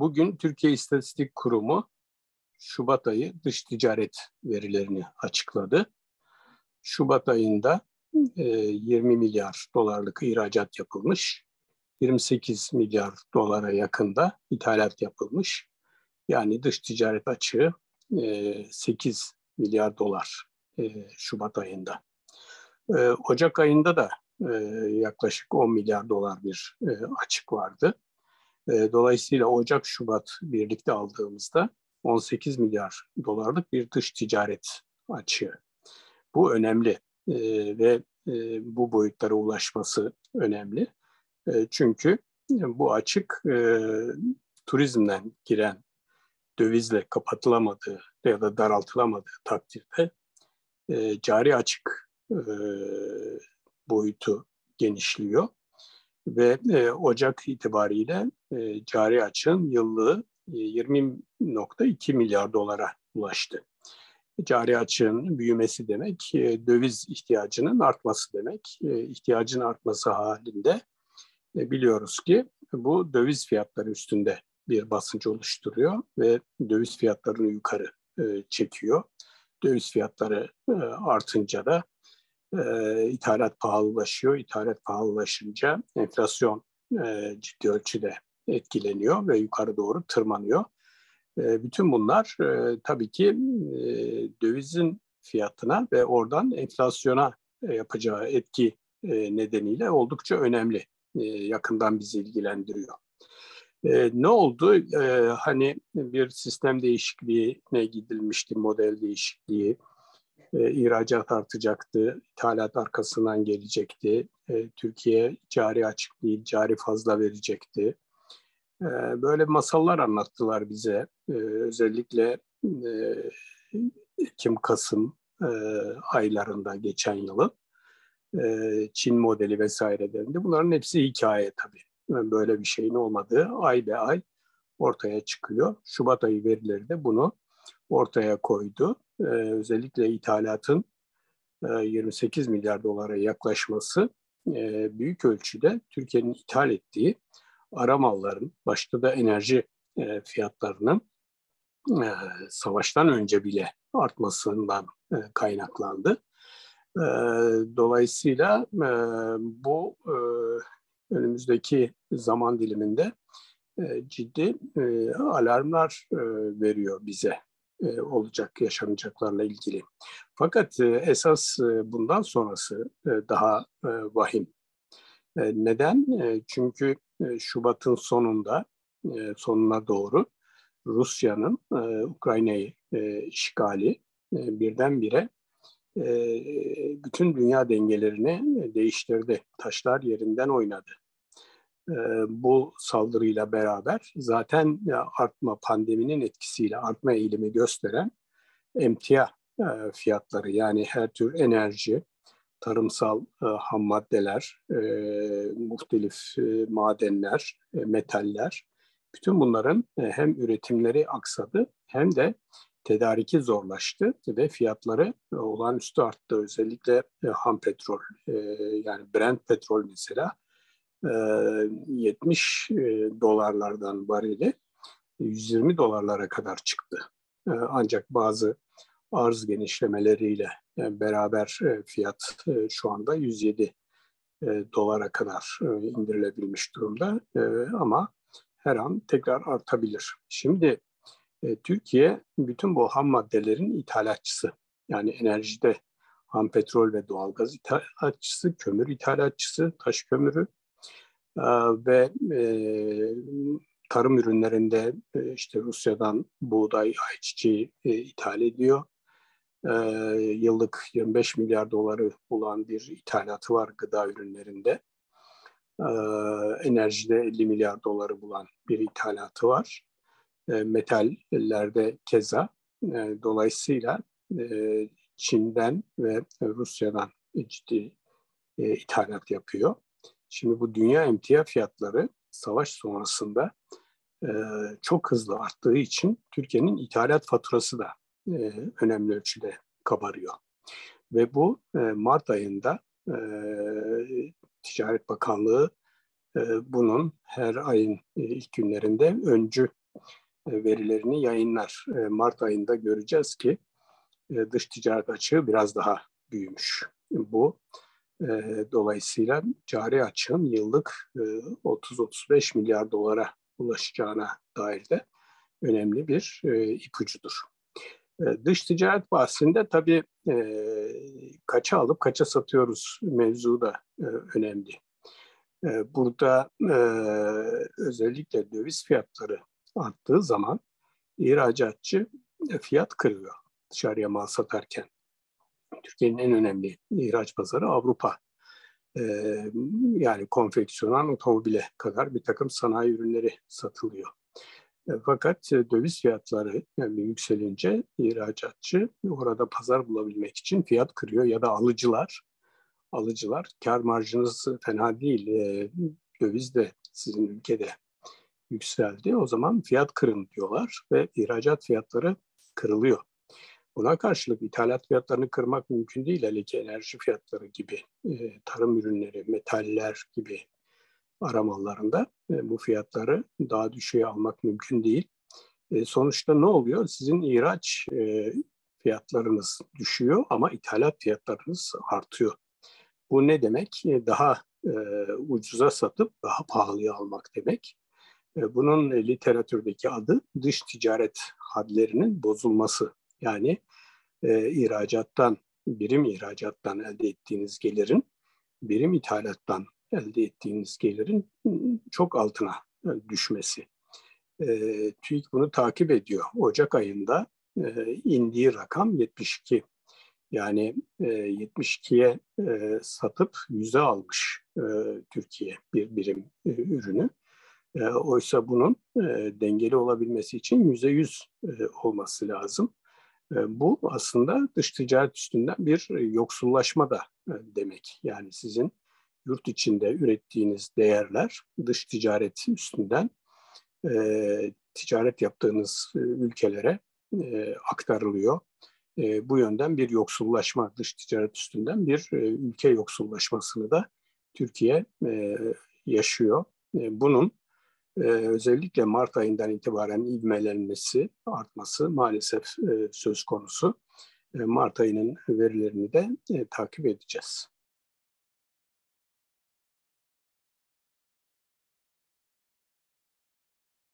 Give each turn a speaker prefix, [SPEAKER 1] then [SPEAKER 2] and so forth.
[SPEAKER 1] bugün Türkiye İstatistik Kurumu Şubat ayı dış ticaret verilerini açıkladı. Şubat ayında 20 e, milyar dolarlık ihracat yapılmış. 28 milyar dolara yakında ithalat yapılmış. Yani dış ticaret açığı 8 e, milyar dolar e, Şubat ayında. Ocak ayında da yaklaşık 10 milyar dolar bir açık vardı. Dolayısıyla Ocak-Şubat birlikte aldığımızda 18 milyar dolarlık bir dış ticaret açığı. Bu önemli ve bu boyutlara ulaşması önemli. çünkü bu açık turizmden giren dövizle kapatılamadığı ya da daraltılamadığı takdirde cari açık boyutu genişliyor ve e, Ocak itibariyle e, cari açığın yıllığı 20.2 milyar dolara ulaştı. Cari açığın büyümesi demek, e, döviz ihtiyacının artması demek. E, ihtiyacın artması halinde e, biliyoruz ki bu döviz fiyatları üstünde bir basınç oluşturuyor ve döviz fiyatlarını yukarı çekiyor. Döviz fiyatları artınca da ithalat pahalılaşıyor. İthalat pahalılaşınca enflasyon ciddi ölçüde etkileniyor ve yukarı doğru tırmanıyor. E, bütün bunlar e, tabii ki e, dövizin fiyatına ve oradan enflasyona e, yapacağı etki e, nedeniyle oldukça önemli. E, yakından bizi ilgilendiriyor. E, ne oldu? E, hani bir sistem değişikliğine gidilmişti, model değişikliği. E, ihracat artacaktı, ithalat arkasından gelecekti. E, Türkiye cari açık değil, cari fazla verecekti. Ee, böyle masallar anlattılar bize. Ee, özellikle e, Ekim-Kasım e, aylarında geçen yılı. Ee, Çin modeli vesairelerinde. Bunların hepsi hikaye tabii. Böyle bir şeyin olmadığı ay be ay ortaya çıkıyor. Şubat ayı verileri de bunu ortaya koydu. Özellikle ithalatın 28 e, milyar dolara yaklaşması büyük ölçüde Türkiye'nin ithal ettiği ara malların, başta da enerji e, fiyatlarının e, savaştan önce bile artmasından e, kaynaklandı. E, dolayısıyla e, bu e, önümüzdeki zaman diliminde e, ciddi e, alarmlar e, veriyor bize e, olacak yaşanacaklarla ilgili. Fakat e, esas e, bundan sonrası e, daha e, vahim. E, neden? E, çünkü e, Şubat'ın sonunda, e, sonuna doğru Rusya'nın e, Ukrayna'yı işgali birdenbire bütün dünya dengelerini değiştirdi. Taşlar yerinden oynadı. Bu saldırıyla beraber zaten artma pandeminin etkisiyle artma eğilimi gösteren emtia fiyatları yani her tür enerji, tarımsal ham maddeler, muhtelif madenler, metaller, bütün bunların hem üretimleri aksadı hem de tedariki zorlaştı ve fiyatları olağanüstü arttı. Özellikle ham petrol, yani Brent petrol mesela 70 e, dolarlardan varili 120 dolarlara kadar çıktı. E, ancak bazı arz genişlemeleriyle beraber e, fiyat e, şu anda 107 e, dolara kadar indirilebilmiş durumda ama her an tekrar artabilir. Şimdi Türkiye bütün bu ham maddelerin ithalatçısı. Yani enerjide ham petrol ve doğalgaz ithalatçısı, kömür ithalatçısı, taş kömürü ve tarım ürünlerinde işte Rusya'dan buğday, ayçiçeği ithal ediyor e, yıllık 25 milyar doları bulan bir ithalatı var gıda ürünlerinde. E, enerjide 50 milyar doları bulan bir ithalatı var. E, metallerde keza. E, dolayısıyla e, Çin'den ve Rusya'dan ciddi e, ithalat yapıyor. Şimdi bu dünya emtia fiyatları savaş sonrasında e, çok hızlı arttığı için Türkiye'nin ithalat faturası da e, önemli ölçüde kabarıyor. Ve bu e, Mart ayında e, Ticaret Bakanlığı e, bunun her ayın e, ilk günlerinde öncü verilerini yayınlar. Mart ayında göreceğiz ki dış ticaret açığı biraz daha büyümüş. Bu dolayısıyla cari açığın yıllık 30-35 milyar dolara ulaşacağına dair de önemli bir ipucudur. Dış ticaret bahsinde tabii kaça alıp kaça satıyoruz mevzu da önemli. Burada özellikle döviz fiyatları arttığı zaman ihracatçı fiyat kırıyor dışarıya mal satarken. Türkiye'nin en önemli ihraç pazarı Avrupa. yani konfeksiyonan otomobile kadar bir takım sanayi ürünleri satılıyor. fakat döviz fiyatları yani yükselince ihracatçı orada pazar bulabilmek için fiyat kırıyor ya da alıcılar alıcılar kar marjınız fena değil döviz de sizin ülkede yükseldi. O zaman fiyat kırın diyorlar ve ihracat fiyatları kırılıyor. Buna karşılık ithalat fiyatlarını kırmak mümkün değil. Hele ki enerji fiyatları gibi, e, tarım ürünleri, metaller gibi aramallarında e, bu fiyatları daha düşüğe almak mümkün değil. E, sonuçta ne oluyor? Sizin ihraç fiyatlarınız düşüyor ama ithalat fiyatlarınız artıyor. Bu ne demek? Daha ucuza satıp daha pahalıya almak demek. Bunun literatürdeki adı dış ticaret hadlerinin bozulması. Yani e, ihracattan, birim ihracattan elde ettiğiniz gelirin, birim ithalattan elde ettiğiniz gelirin çok altına e, düşmesi. E, TÜİK bunu takip ediyor. Ocak ayında e, indiği rakam 72. Yani e, 72'ye e, satıp 100'e almış e, Türkiye bir birim e, ürünü. E, oysa bunun e, dengeli olabilmesi için yüzde yüz e, olması lazım. E, bu aslında dış ticaret üstünden bir yoksullaşma da e, demek. Yani sizin yurt içinde ürettiğiniz değerler dış ticaret üstünden e, ticaret yaptığınız e, ülkelere e, aktarılıyor. E, bu yönden bir yoksullaşma, dış ticaret üstünden bir e, ülke yoksullaşmasını da Türkiye e, yaşıyor. E, bunun ee, özellikle Mart ayından itibaren ivmelenmesi, artması maalesef e, söz konusu. E, Mart ayının verilerini de e, takip edeceğiz.